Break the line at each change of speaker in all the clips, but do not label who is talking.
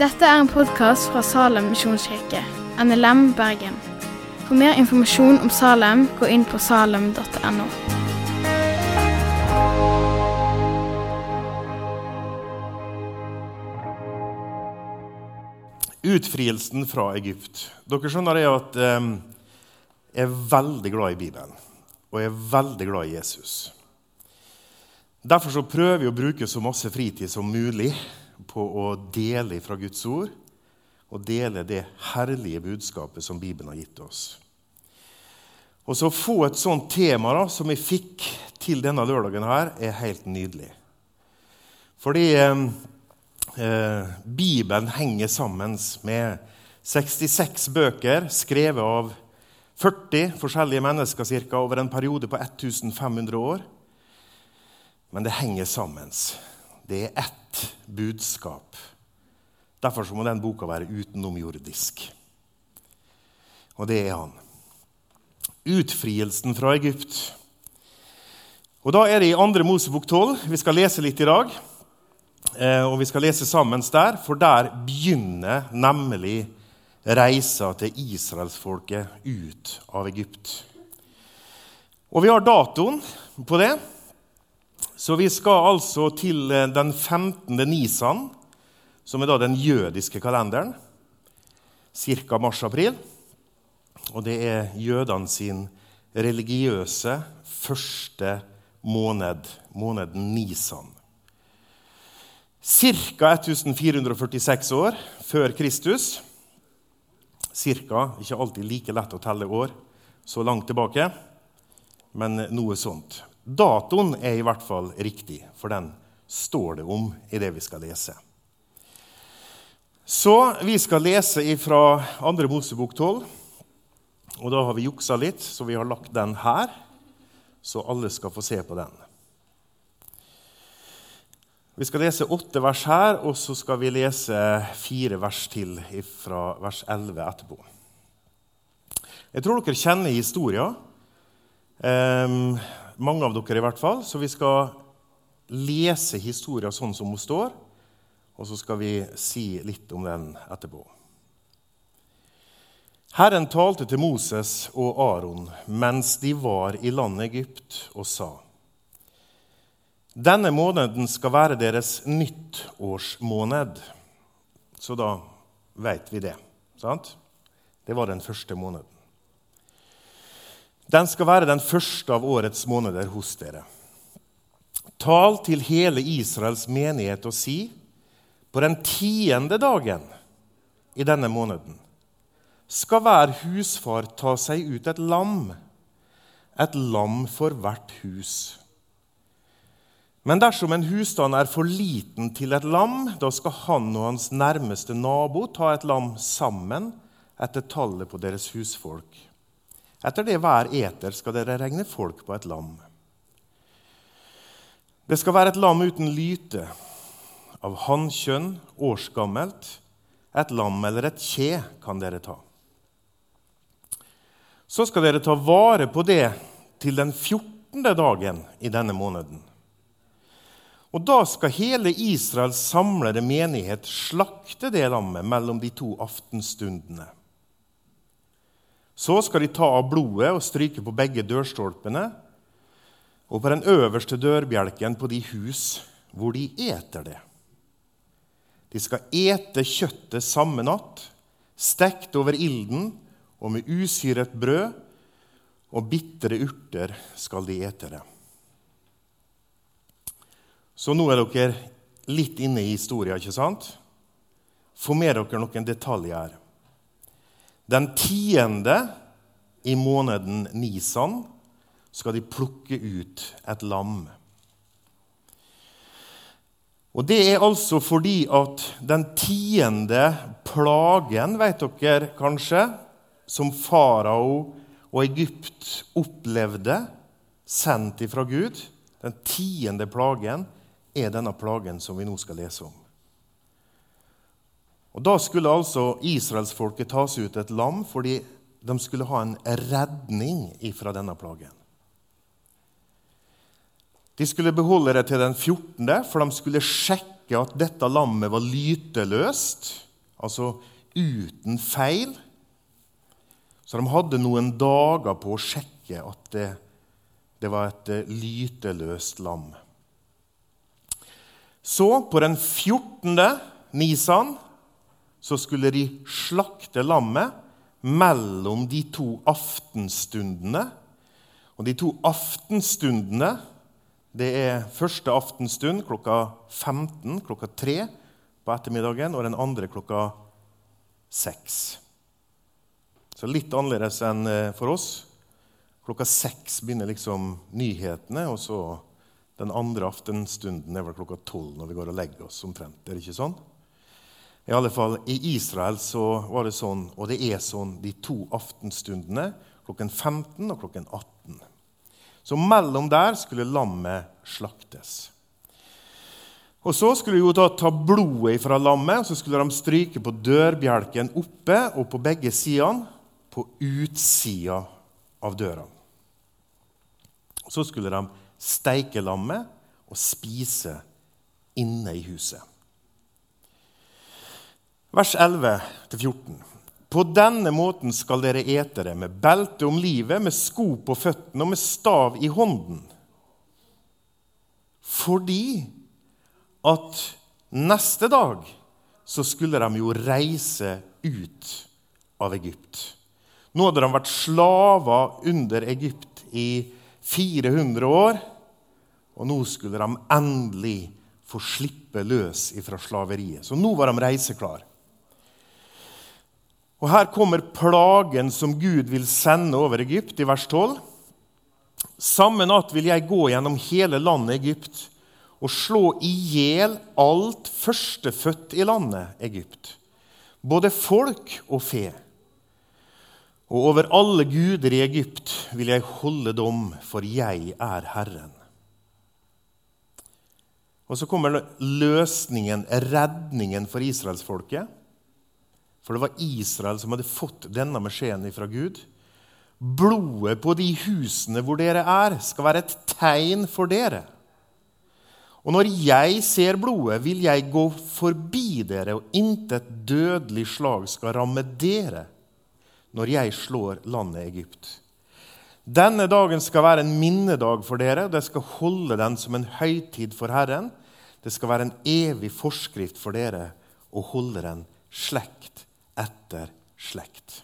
Dette er en podkast fra Salem misjonskirke, NLM Bergen. For mer informasjon om Salem, gå inn på salem.no.
Utfrielsen fra Egypt. Dere skjønner det at eh, jeg er veldig glad i Bibelen, og jeg er veldig glad i Jesus. Derfor så prøver vi å bruke så masse fritid som mulig på å dele fra Guds ord og dele det herlige budskapet som Bibelen har gitt oss. Og så Å få et sånt tema da, som vi fikk til denne lørdagen, her, er helt nydelig. Fordi eh, eh, Bibelen henger sammen med 66 bøker skrevet av 40 forskjellige mennesker cirka, over en periode på 1500 år. Men det henger sammen. Det er ett budskap. Derfor må den boka være utenomjordisk. Og det er han. Utfrielsen fra Egypt. Og Da er det i 2. Mosebok 12 vi skal lese litt i dag. Eh, og vi skal lese sammen der, for der begynner nemlig reisa til israelsfolket ut av Egypt. Og vi har datoen på det. Så vi skal altså til eh, den 15. Nisan, som er da den jødiske kalenderen, ca. mars-april. Og det er jødene sin religiøse første måned, måneden Nisan. Ca. 1446 år før Kristus. Cirka. Ikke alltid like lett å telle år så langt tilbake, men noe sånt. Datoen er i hvert fall riktig, for den står det om i det vi skal lese. Så vi skal lese fra 2. Mosebok 12. Og da har vi juksa litt, så vi har lagt den her, så alle skal få se på den. Vi skal lese åtte vers her, og så skal vi lese fire vers til fra vers 11 etterpå. Jeg tror dere kjenner historien, eh, mange av dere i hvert fall. Så vi skal lese historien sånn som hun står, og så skal vi si litt om den etterpå. Herren talte til Moses og Aron mens de var i landet Egypt, og sa:" Denne måneden skal være deres nyttårsmåned. Så da veit vi det. Sant? Det var den første måneden. Den skal være den første av årets måneder hos dere. Tal til hele Israels menighet og si:" På den tiende dagen i denne måneden skal hver husfar ta seg ut et lam, et lam for hvert hus. Men dersom en husstand er for liten til et lam, da skal han og hans nærmeste nabo ta et lam sammen etter tallet på deres husfolk. Etter det hver eter skal dere regne folk på et lam. Det skal være et lam uten lyte, av hannkjønn, årsgammelt. Et lam eller et kje kan dere ta. Så skal dere ta vare på det til den 14. dagen i denne måneden. Og da skal hele Israels samlede menighet slakte det lammet mellom de to aftenstundene. Så skal de ta av blodet og stryke på begge dørstolpene og på den øverste dørbjelken på de hus hvor de eter det. De skal ete kjøttet samme natt, stekt over ilden og med usyret brød, og bitre urter skal de ete det. Så nå er dere litt inne i historien, ikke sant? Få med dere noen detaljer. Den tiende i måneden Nisan skal de plukke ut et lam. Og Det er altså fordi at den tiende plagen, vet dere kanskje, som farao og Egypt opplevde, sendt ifra Gud, den tiende plagen, er denne plagen som vi nå skal lese om. Og Da skulle altså israelsfolket tas ut et lam fordi de skulle ha en redning ifra denne plagen. De skulle beholde det til den 14., for de skulle sjekke at dette lammet var lyteløst, altså uten feil. Så de hadde noen dager på å sjekke at det, det var et eh, lyteløst lam. Så, på den 14. nisan, så skulle de slakte lammet mellom de to aftenstundene. Og de to aftenstundene det er første aftenstund klokka 15, klokka 3 på ettermiddagen, og den andre klokka 6. Så litt annerledes enn eh, for oss. Klokka 6 begynner liksom nyhetene, og så den andre aftenstunden er vel klokka 12 når vi går og legger oss omtrent. Er det ikke sånn? I alle fall i Israel så var det sånn, og det er sånn de to aftenstundene klokken 15 og klokken 18. Så mellom der skulle lammet slaktes. Og Så skulle de jo ta blodet fra lammet og så skulle de stryke på dørbjelken oppe og på begge sidene, på utsida av døra. Så skulle de steike lammet og spise inne i huset. Vers 11-14. På denne måten skal dere ete det, med belte om livet, med sko på føttene og med stav i hånden. Fordi at neste dag så skulle de jo reise ut av Egypt. Nå hadde de vært slaver under Egypt i 400 år, og nå skulle de endelig få slippe løs fra slaveriet. Så nå var de reiseklar. Og Her kommer plagen som Gud vil sende over Egypt, i vers 12. Samme natt vil jeg gå gjennom hele landet Egypt og slå i hjel alt førstefødt i landet Egypt, både folk og fe. Og over alle guder i Egypt vil jeg holde dom, for jeg er Herren. Og så kommer løsningen, redningen for israelsfolket. For det var Israel som hadde fått denne beskjeden fra Gud. Blodet på de husene hvor dere er, skal være et tegn for dere. Og når jeg ser blodet, vil jeg gå forbi dere, og intet dødelig slag skal ramme dere når jeg slår landet Egypt. Denne dagen skal være en minnedag for dere, og det skal holde den som en høytid for Herren. Det skal være en evig forskrift for dere å holde den slekt etter slekt.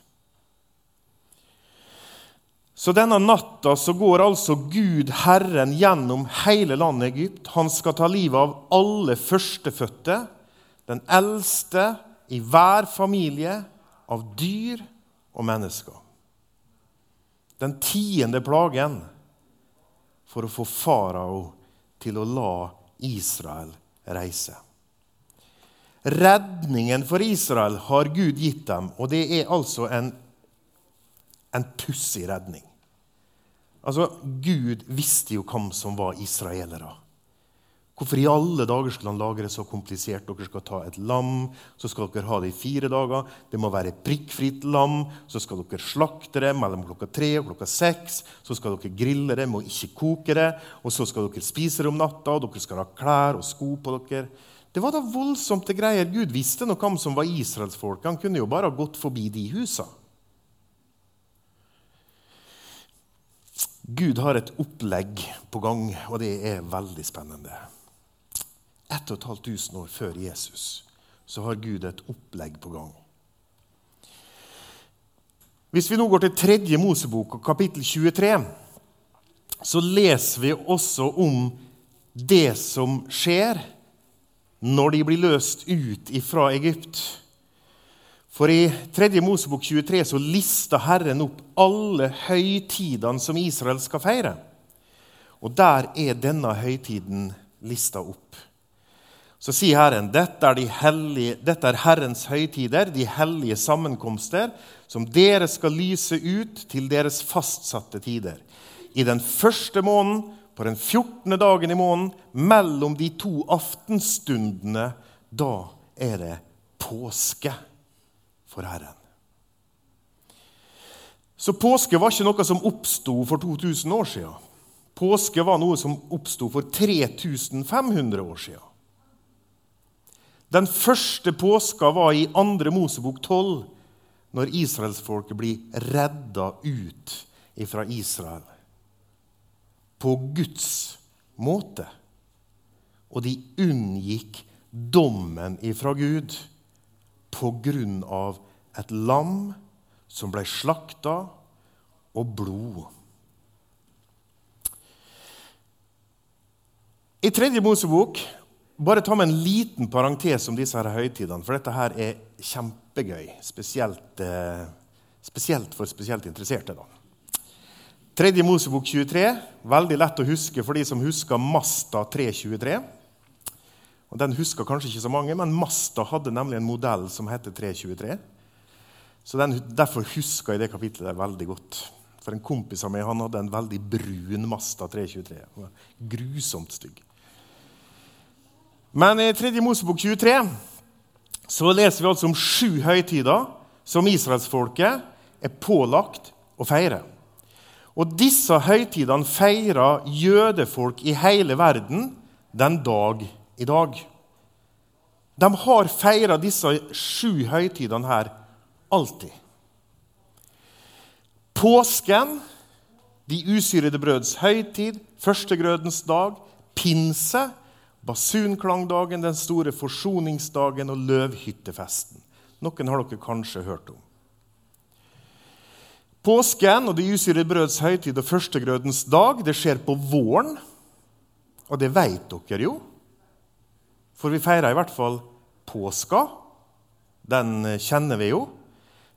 Så denne natta så går altså Gud, Herren, gjennom hele landet Egypt. Han skal ta livet av alle førstefødte, den eldste i hver familie, av dyr og mennesker. Den tiende plagen for å få farao til å la Israel reise. Redningen for Israel har Gud gitt dem, og det er altså en, en pussig redning. Altså, Gud visste jo hvem som var israelere. Hvorfor i alle dager skulle han lage det så komplisert? Dere skal ta et lam, så skal dere ha det i fire dager. Det må være prikkfritt lam. Så skal dere slakte det mellom klokka tre og klokka seks. Så skal dere grille det, må ikke koke det. Og så skal dere spise det om natta, og dere skal ha klær og sko på dere. Det var da voldsomt greier. Gud visste noe om som var israelsfolk. Han kunne jo bare ha gått forbi de husa. Gud har et opplegg på gang, og det er veldig spennende. 1500 år før Jesus så har Gud et opplegg på gang. Hvis vi nå går til tredje Mosebok, kapittel 23, så leser vi også om det som skjer når de blir løst ut fra Egypt. For i 3. Mosebok 23 så lister Herren opp alle høytidene som Israel skal feire. Og der er denne høytiden lista opp. Så sier Herren dette er, de hellige, dette er Herrens høytider, de hellige sammenkomster, som dere skal lyse ut til deres fastsatte tider. I den første måneden på den 14. dagen i måneden, mellom de to aftenstundene, da er det påske for Herren. Så påske var ikke noe som oppsto for 2000 år siden. Påske var noe som oppsto for 3500 år siden. Den første påska var i 2. Mosebok 12, når israelsfolket blir redda ut fra Israel på Guds måte. Og de unngikk dommen ifra Gud på grunn av et lam som ble slakta, og blod. I tredje Mosebok bare ta med en liten parentes om disse her høytidene, for dette her er kjempegøy. Spesielt, eh, spesielt for spesielt interesserte. da. Tredje Mosebok 23. Veldig lett å huske for de som husker Masta 323. Og Den husker kanskje ikke så mange, men Masta hadde nemlig en modell som heter 323. Så den, Derfor husker jeg det kapitlet veldig godt. For En kompis av meg han hadde en veldig brun Masta 323. Grusomt stygg. Men i 3. Mosebok 23 så leser vi altså om sju høytider som israelsfolket er pålagt å feire. Og disse høytidene feirer jødefolk i hele verden den dag i dag. De har feira disse sju høytidene her alltid. Påsken, de usyrede brøds høytid, førstegrødens dag, pinse basunklangdagen, den store forsoningsdagen og løvhyttefesten. Noen har dere kanskje hørt om. Påsken og det usyrede brøds høytid og førstegrødens dag det skjer på våren. Og det vet dere jo, for vi feirer i hvert fall påska. Den kjenner vi jo.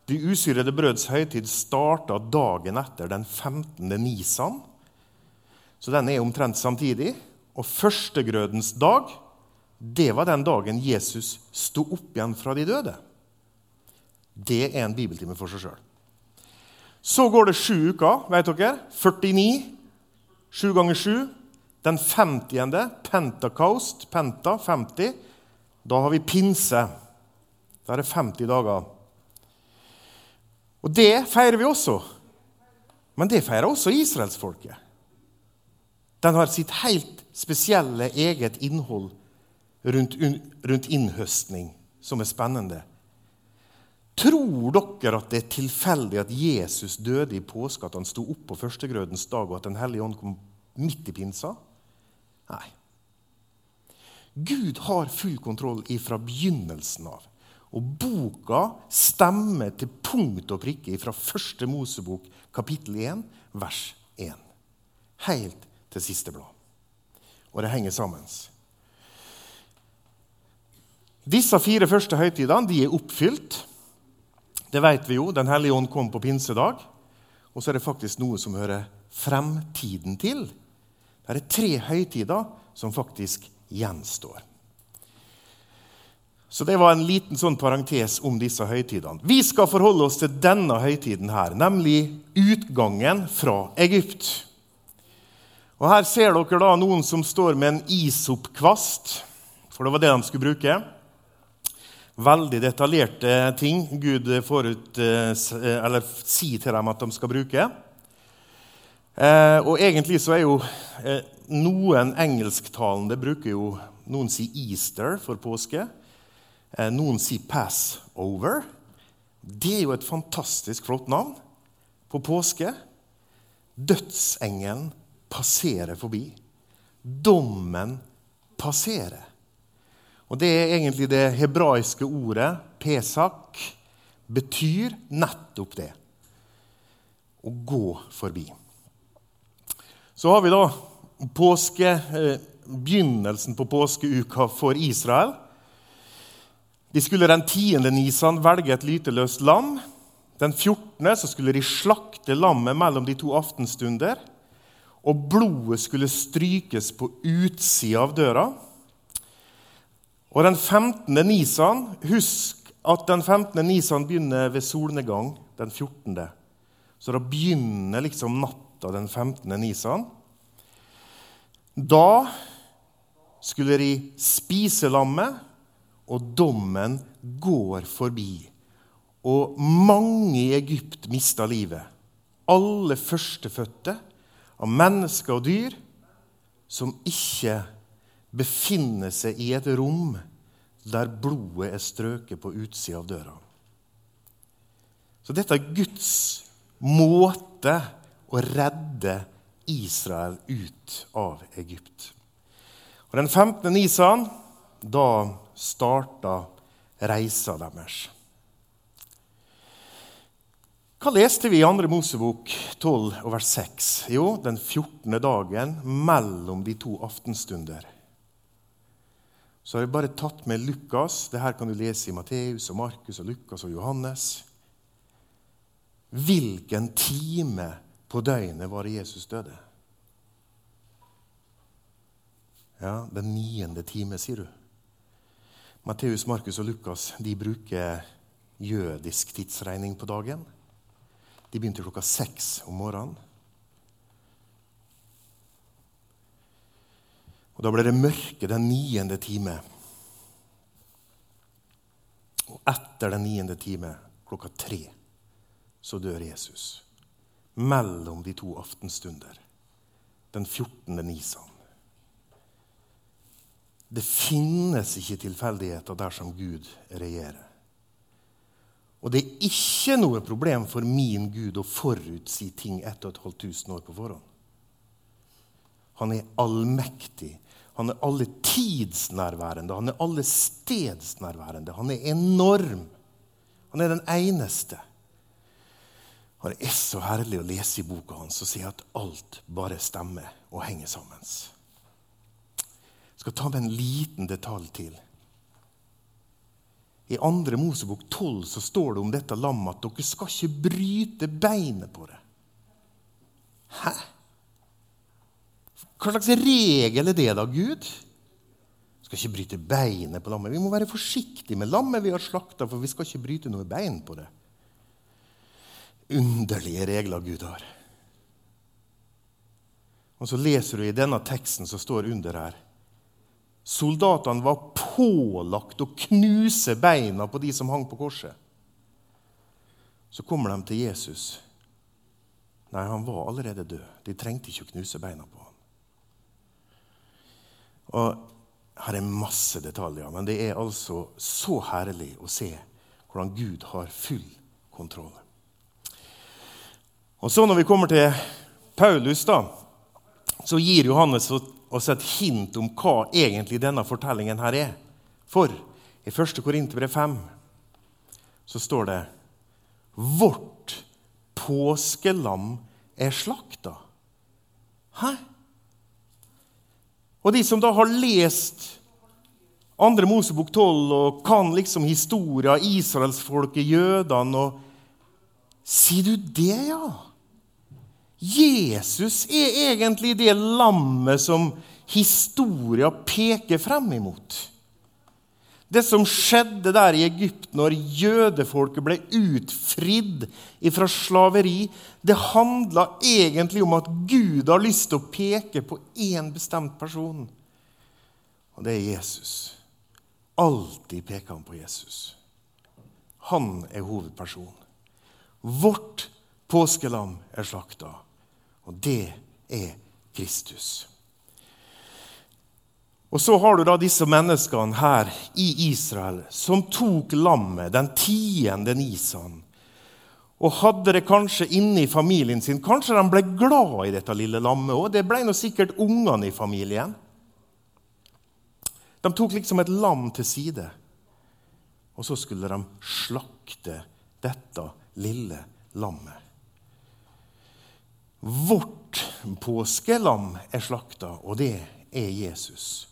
De usyrede brøds høytid starta dagen etter den 15. nisan. Så den er omtrent samtidig. Og førstegrødens dag, det var den dagen Jesus sto opp igjen fra de døde. Det er en bibeltime for seg sjøl. Så går det sju uker. vet dere? 49. Sju ganger sju. Den 50. Pentacost. Penta 50. Da har vi pinse. Da er det 50 dager. Og det feirer vi også. Men det feirer også israelsfolket. Den har sitt helt spesielle eget innhold rundt, rundt innhøstning som er spennende. Tror dere at det er tilfeldig at Jesus døde i påske, at han sto opp på førstegrødens dag, og at Den hellige ånd kom midt i pinsa? Nei. Gud har full kontroll ifra begynnelsen av. Og boka stemmer til punkt og prikke fra første Mosebok, kapittel 1, vers 1. Helt til siste blad. Og det henger sammen. Disse fire første høytidene de er oppfylt. Det vet vi jo. Den hellige ånd kom på pinsedag. Og så er det faktisk noe som hører fremtiden til. Det er tre høytider som faktisk gjenstår. Så det var en liten sånn parentes om disse høytidene. Vi skal forholde oss til denne høytiden her, nemlig utgangen fra Egypt. Og Her ser dere da noen som står med en isopkvast, for det var det de skulle bruke. Veldig detaljerte ting Gud forut, eh, sier til dem at de skal bruke. Eh, og egentlig så er jo eh, noen engelsktalende bruker jo Noen sier Easter for påske. Noen sier Passover. Det er jo et fantastisk flott navn på påske. Dødsengelen passerer forbi. Dommen passerer. Og Det er egentlig det hebraiske ordet pesak betyr nettopp det. Å gå forbi. Så har vi da påske, eh, begynnelsen på påskeuka for Israel. De skulle den 10. nisan velge et lyteløst lam. Den 14. så skulle de slakte lammet mellom de to aftenstunder og blodet skulle strykes på utsida av døra. Og den 15. nisan Husk at den 15. nisan begynner ved solnedgang den 14. Så da begynner liksom natta den 15. nisan. Da skulle de spise lammet, og dommen går forbi. Og mange i Egypt mista livet. Alle førstefødte av mennesker og dyr som ikke befinner seg i et rom der blodet er strøket på utsida av døra. Så dette er Guds måte å redde Israel ut av Egypt. Og Den 15. nisan, da starta reisa deres. Hva leste vi i 2. Mosebok 12 og vers 6? Jo, den 14. dagen mellom de to aftenstunder. Så har jeg bare tatt med Lukas. Det her kan du lese i Matteus, og Markus, og Lukas og Johannes. Hvilken time på døgnet var det Jesus døde? Ja, den niende time, sier du. Matteus, Markus og Lukas de bruker jødisk tidsregning på dagen. De begynte klokka seks om morgenen. Og Da ble det mørke den niende time. Og etter den niende time, klokka tre, så dør Jesus. Mellom de to aftenstunder. Den 14. nisan. Det finnes ikke tilfeldigheter dersom Gud regjerer. Og det er ikke noe problem for min Gud å forutsi ting 1500 år på forhånd. Han er allmektig. Han er alle tidsnærværende. Han er alle stedsnærværende. Han er enorm. Han er den eneste. Og Det er så herlig å lese i boka hans og se at alt bare stemmer og henger sammen. Jeg skal ta med en liten detalj til. I 2. Mosebok 12 så står det om dette lammet at dere skal ikke bryte beinet på det. Hæ? Hva slags regel er det, da, Gud? Vi skal ikke bryte beinet på lammet. Vi må være forsiktige med lammet vi har slakta, for vi skal ikke bryte noe bein på det. Underlige regler Gud har. Og så leser du i denne teksten som står under her Soldatene var pålagt å knuse beina på de som hang på korset. Så kommer de til Jesus. Nei, han var allerede død. De trengte ikke å knuse beina på. Og Her er masse detaljer, men det er altså så herlig å se hvordan Gud har full kontroll. Og så Når vi kommer til Paulus, da, så gir Johannes oss et hint om hva egentlig denne fortellingen her er. For i 1. Korinterbrev 5 så står det Vårt påskelam er slakta. Hæ? Og de som da har lest andre Mosebok 12 og kan liksom historia, israelsfolket, jødene og Sier du det, ja? Jesus er egentlig det lammet som historia peker frem imot. Det som skjedde der i Egypt når jødefolket ble utfridd fra slaveri, det handla egentlig om at Gud har lyst til å peke på én bestemt person. Og det er Jesus. Alltid peker han på Jesus. Han er hovedpersonen. Vårt påskelam er slakta. Og det er Kristus. Og så har du da disse menneskene her i Israel som tok lammet den tiende nisan og hadde det kanskje inne i familien sin. Kanskje de ble glad i dette lille lammet òg. Det ble nå sikkert ungene i familien. De tok liksom et lam til side, og så skulle de slakte dette lille lammet. Vårt påskelam er slakta, og det er Jesus.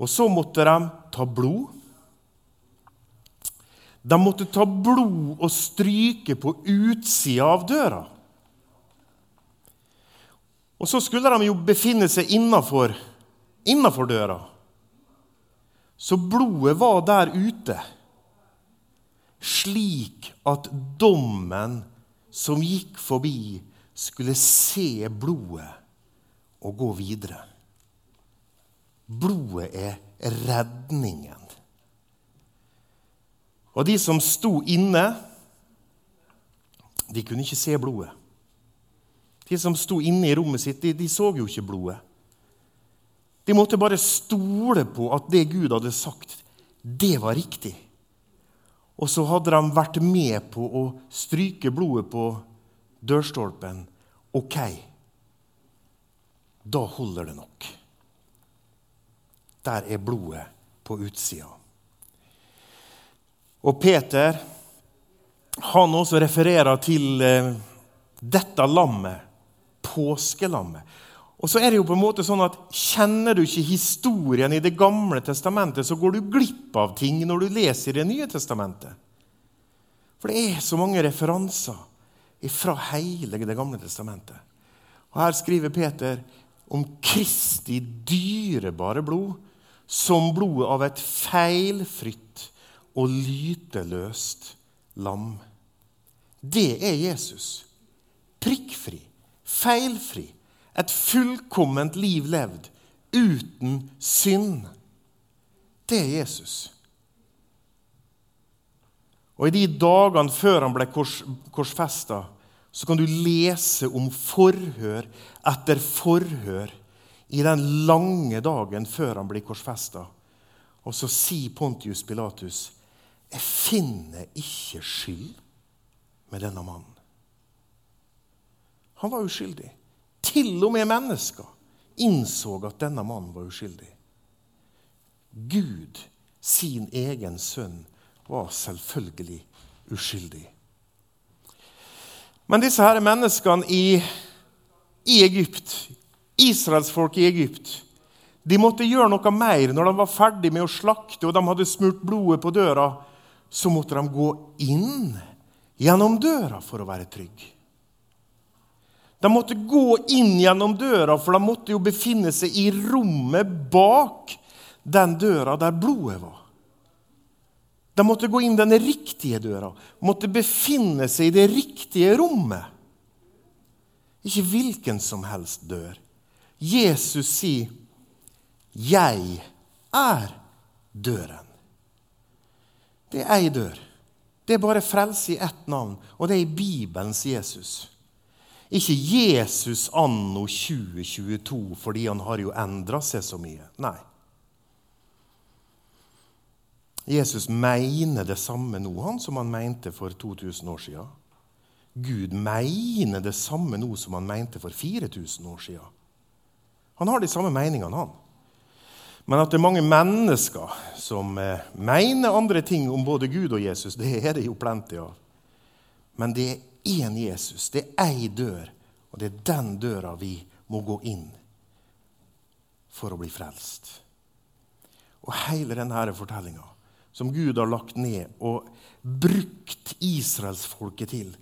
Og så måtte de ta blod. De måtte ta blod og stryke på utsida av døra. Og så skulle de jo befinne seg innafor, døra. Så blodet var der ute, slik at dommen som gikk forbi, skulle se blodet og gå videre. Blodet er redningen. Og de som sto inne, de kunne ikke se blodet. De som sto inne i rommet sitt, de, de så jo ikke blodet. De måtte bare stole på at det Gud hadde sagt, det var riktig. Og så hadde de vært med på å stryke blodet på dørstolpen. OK, da holder det nok. Der er blodet på utsida. Og Peter han også refererer til eh, dette lammet, påskelammet. Og så er det jo på en måte sånn at Kjenner du ikke historien i Det gamle testamentet, så går du glipp av ting når du leser Det nye testamentet. For det er så mange referanser fra hele Det gamle testamentet. Og Her skriver Peter om Kristi dyrebare blod som blodet av et feilfritt og lyteløst lam. Det er Jesus. Prikkfri, feilfri et fullkomment liv levd uten synd. Det er Jesus. Og I de dagene før han ble kors, korsfesta, så kan du lese om forhør etter forhør i den lange dagen før han blir korsfesta. Og så sier Pontius Pilatus, 'Jeg finner ikke skyld med denne mannen'. Han var uskyldig. Til og med mennesker innså at denne mannen var uskyldig. Gud, sin egen sønn, var selvfølgelig uskyldig. Men disse her menneskene i, i Egypt, israelsfolk i Egypt, de måtte gjøre noe mer når de var ferdig med å slakte og de hadde smurt blodet på døra. Så måtte de gå inn gjennom døra for å være trygge. De måtte gå inn gjennom døra, for de måtte jo befinne seg i rommet bak den døra der blodet var. De måtte gå inn den riktige døra, måtte befinne seg i det riktige rommet. Ikke hvilken som helst dør. Jesus sier, 'Jeg er døren'. Det er ei dør. Det er bare frelse i ett navn, og det er i Bibelens Jesus. Ikke Jesus anno 2022 fordi han har jo endra seg så mye. Nei. Jesus mener det samme nå han som han mente for 2000 år siden. Gud mener det samme nå som han mente for 4000 år siden. Han har de samme meningene, han. Men at det er mange mennesker som eh, mener andre ting om både Gud og Jesus, det er det jo plenty av. Men det er én Jesus. Det er ei dør, og det er den døra vi må gå inn for å bli frelst. Og hele denne fortellinga som Gud har lagt ned og brukt israelsfolket til,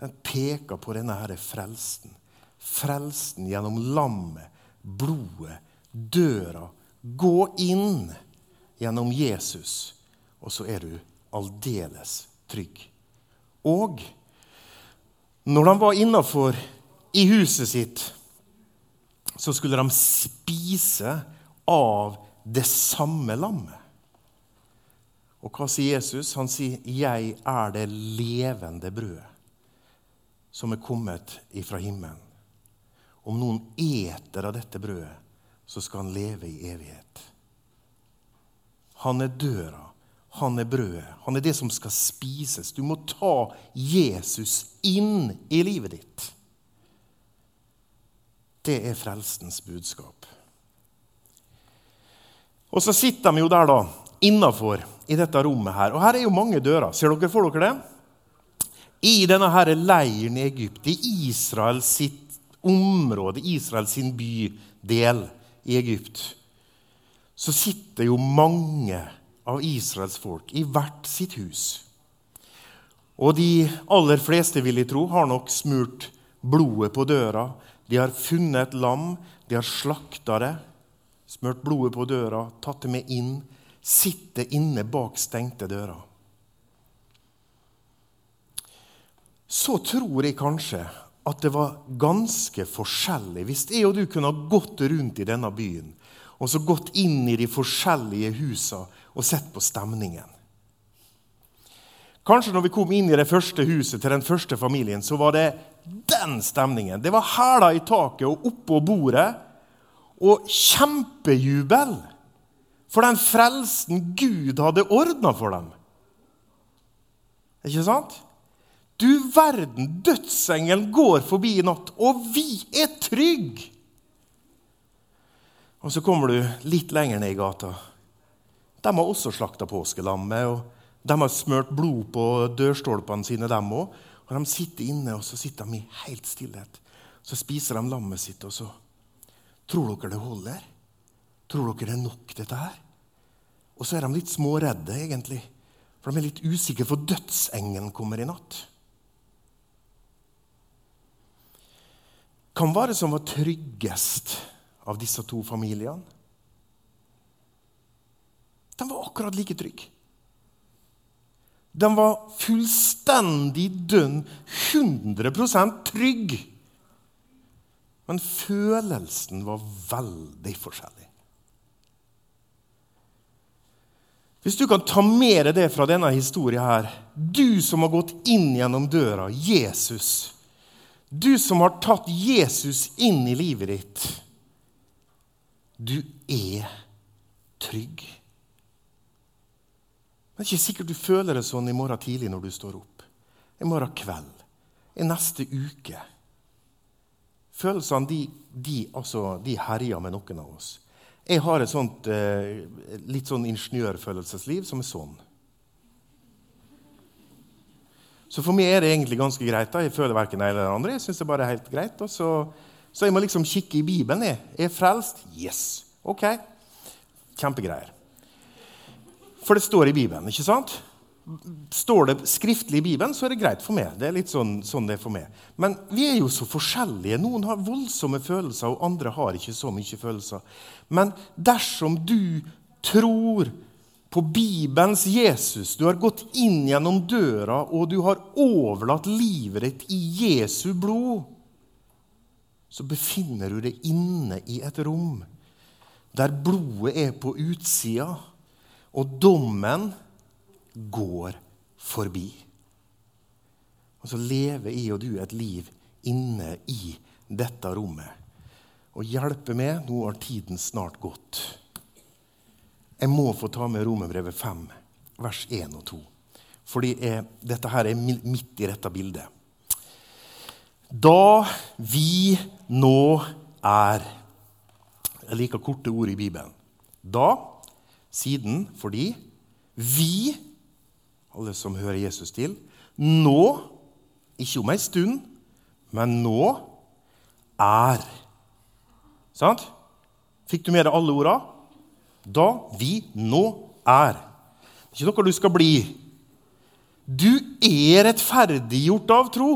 den peker på denne frelsen. Frelsen gjennom lammet, blodet, døra. Gå inn gjennom Jesus, og så er du aldeles trygg. Og når de var innafor i huset sitt, så skulle de spise av det samme lammet. Og hva sier Jesus? Han sier, 'Jeg er det levende brødet som er kommet ifra himmelen.' Om noen eter av dette brødet, så skal han leve i evighet. Han er døra han er brødet. Han er det som skal spises. Du må ta Jesus inn i livet ditt. Det er frelsens budskap. Og så sitter de jo der da, innafor i dette rommet her. Og her er jo mange dører. Ser dere for dere det? I denne her leiren i Egypt, i Israel sitt område, Israel sin bydel i Egypt, så sitter jo mange av Israels folk i hvert sitt hus. Og de aller fleste, vil jeg tro, har nok smurt blodet på døra. De har funnet et lam, de har slakta det, smurt blodet på døra, tatt det med inn, sitter inne bak stengte dører. Så tror jeg kanskje at det var ganske forskjellig hvis jeg og du kunne ha gått rundt i denne byen og så gått inn i de forskjellige husene og sett på stemningen. Kanskje når vi kom inn i det første huset til den første familien, så var det den stemningen. Det var hæler i taket og oppå bordet. Og kjempejubel for den frelsen Gud hadde ordna for dem. Ikke sant? Du verden, dødsengelen går forbi i natt, og vi er trygge! Og så kommer du litt lenger ned i gata. De har også slakta påskelammet. og De har smurt blod på dørstolpene sine, dem òg. Og de sitter inne, og så sitter de i helt stillhet. Så spiser de lammet sitt, og så Tror dere det holder? Tror dere det er nok, dette her? Og så er de litt småredde, egentlig. For de er litt usikre, for dødsengelen kommer i natt. Hvem var det som var tryggest av disse to familiene? De var akkurat like trygge. De var fullstendig dønn 100% trygge. Men følelsen var veldig forskjellig. Hvis du kan ta med deg det fra denne historien her Du som har gått inn gjennom døra, Jesus. Du som har tatt Jesus inn i livet ditt. Du er trygg. Det er ikke sikkert du føler det sånn i morgen tidlig når du står opp. I morgen kveld. I neste uke. Følelsene de, de, altså, de herjer med noen av oss. Jeg har et sånt, eh, litt sånn ingeniørfølelsesliv som er sånn. Så for meg er det egentlig ganske greit. da. Jeg føler verken det eller andre. Jeg synes det bare er helt greit. Så, så, jeg må liksom kikke i Bibelen. Jeg er frelst. Yes. Ok. Kjempegreier. For det står i Bibelen, ikke sant? Står det skriftlig i Bibelen, så er det greit for meg. Det er litt sånn, sånn, det er for meg. Men vi er jo så forskjellige. Noen har voldsomme følelser, og andre har ikke så mye følelser. Men dersom du tror på Bibelens Jesus, du har gått inn gjennom døra, og du har overlatt livet ditt i Jesu blod, så befinner du deg inne i et rom der blodet er på utsida, og dommen går forbi. Og så lever jeg og du et liv inne i dette rommet. Og hjelpe meg, nå har tiden snart gått. Jeg må få ta med Romerbrevet 5, vers 1 og 2. Fordi dette her er midt i dette bildet. Da vi nå er Jeg liker korte ord i Bibelen. Da, siden, fordi vi alle som hører Jesus til. Nå, ikke om ei stund, men nå er. Sant? Fikk du med deg alle orda? Da vi nå er. Det er ikke noe du skal bli. Du er rettferdiggjort av tro.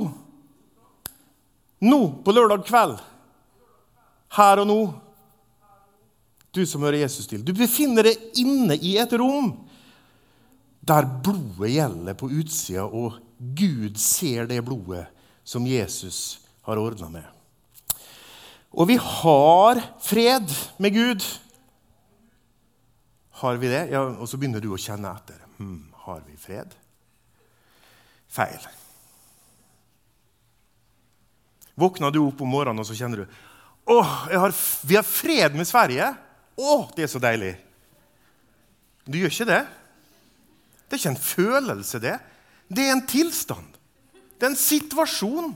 Nå, på lørdag kveld. Her og nå. Du som hører Jesus til. Du befinner deg inne i et rom der blodet gjelder på utsida, og Gud ser det blodet som Jesus har ordna med. Og vi har fred med Gud. Har vi det? Ja, og så begynner du å kjenne etter. Hmm, har vi fred? Feil. Våkner du opp om morgenen og så kjenner du åh, har, vi har fred med Sverige. Å, det er så deilig. Du gjør ikke det? Det er ikke en følelse, det. Det er en tilstand. Det er en situasjon.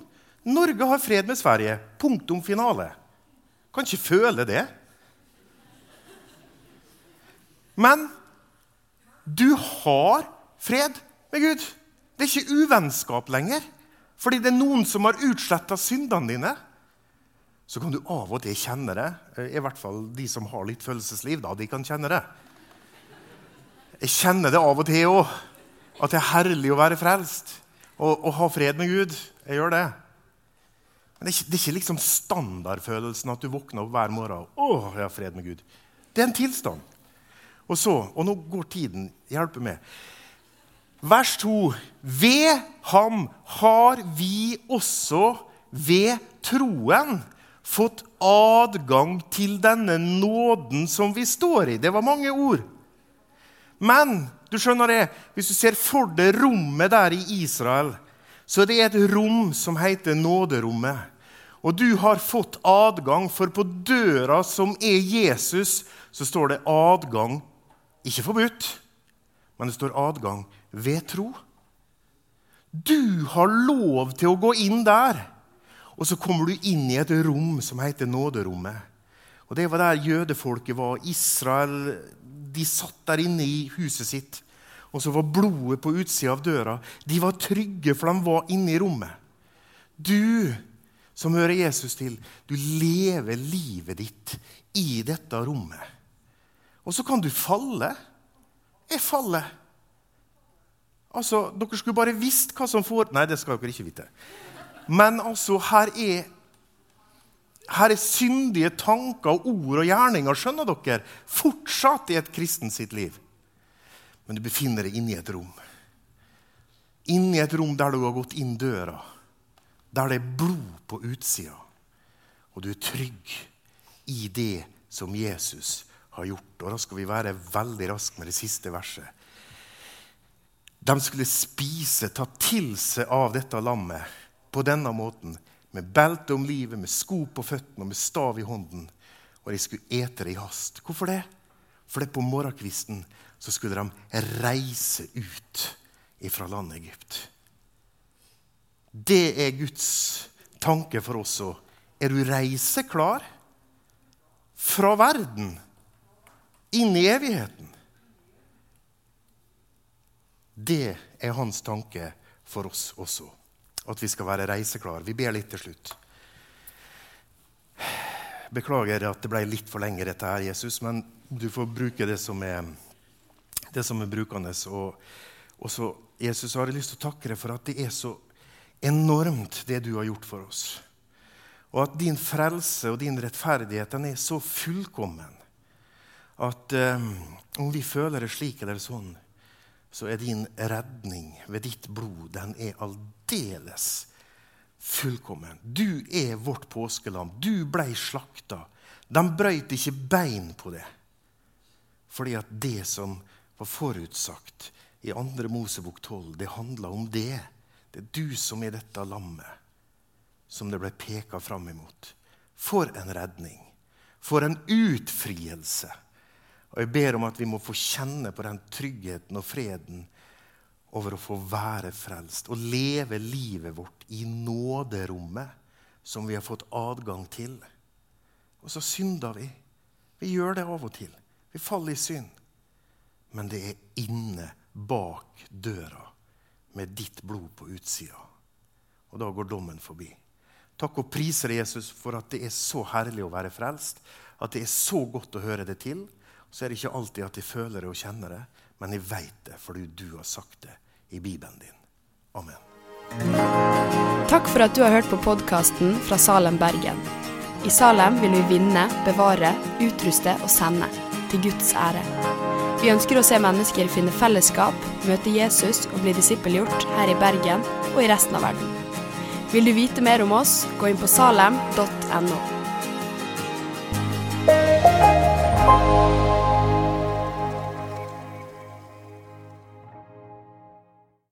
Norge har fred med Sverige. Punktum finale. Kan ikke føle det. Men du har fred med Gud. Det er ikke uvennskap lenger. Fordi det er noen som har utsletta syndene dine. Så kan du av og til kjenne det. I hvert fall de som har litt følelsesliv. da, de kan kjenne det. Jeg kjenner det av og til òg. At det er herlig å være frelst og, og, ha fred med Gud. Jeg gjør det. Men det er, ikke, det er ikke liksom standardfølelsen at du våkner opp hver morgen og jeg har fred med Gud. Det er en tilstand. Og så, og nå går tiden. Hjelpe meg. Vers 2. Ved ham har vi også ved troen fått adgang til denne nåden som vi står i. Det var mange ord. Men du skjønner det, hvis du ser for deg rommet der i Israel, Så det er et rom som heter nåderommet. Og du har fått adgang, for på døra som er Jesus, så står det adgang ikke forbudt, men det står adgang ved tro. Du har lov til å gå inn der. Og så kommer du inn i et rom som heter nåderommet. Og Det var der jødefolket var. Israel de satt der inne i huset sitt. Og så var blodet på utsida av døra. De var trygge, for de var inne i rommet. Du som hører Jesus til, du lever livet ditt i dette rommet. Og så kan du falle. Jeg faller. Altså, Dere skulle bare visst hva som får Nei, det skal dere ikke vite. Men altså, her er, her er syndige tanker, ord og gjerninger, skjønner dere, fortsatt i et kristen sitt liv. Men du befinner deg inni et rom. Inni et rom der du har gått inn døra. Der det er blod på utsida. Og du er trygg i det som Jesus har gjort. Og da skal vi være veldig raske med det siste verset. De skulle spise, ta til seg av dette lammet på denne måten. Med belte om livet, med sko på føttene og med stav i hånden. Og de skulle ete det i hast. Hvorfor det? For det på morgenkvisten så skulle de reise ut fra landet Egypt. Det er Guds tanke for oss òg. Er du reiseklar fra verden inn i evigheten? Det er hans tanke for oss også. At vi skal være reiseklare. Vi ber litt til slutt. Beklager at det ble litt for lenge, dette her, Jesus, men du får bruke det som er, det som er brukende. Og, og så, Jesus, har jeg lyst til å takke deg for at det er så enormt, det du har gjort for oss. Og at din frelse og din rettferdighet den er så fullkommen at um, om vi føler det slik eller sånn, så er din redning ved ditt blod den er aldeles fullkommen. Du er vårt påskelam. Du blei slakta. De brøyt ikke bein på det. Fordi at det som var forutsagt i 2. Mosebok 12, det handla om det. Det er du som er dette lammet som det ble peka fram imot. For en redning. For en utfrielse. Og Jeg ber om at vi må få kjenne på den tryggheten og freden over å få være frelst og leve livet vårt i nåderommet som vi har fått adgang til. Og så synder vi. Vi gjør det av og til. Vi faller i synd. Men det er inne bak døra med ditt blod på utsida. Og da går dommen forbi. Takk og priser Jesus for at det er så herlig å være frelst. At det er så godt å høre det til så er det ikke alltid at jeg føler det og kjenner det, men jeg veit det fordi du har sagt det i Bibelen din. Amen.
Takk for at du har hørt på podkasten fra Salem, Bergen. I Salem vil vi vinne, bevare, utruste og sende. Til Guds ære. Vi ønsker å se mennesker finne fellesskap, møte Jesus og bli disippelgjort her i Bergen og i resten av verden. Vil du vite mer om oss, gå inn på salem.no.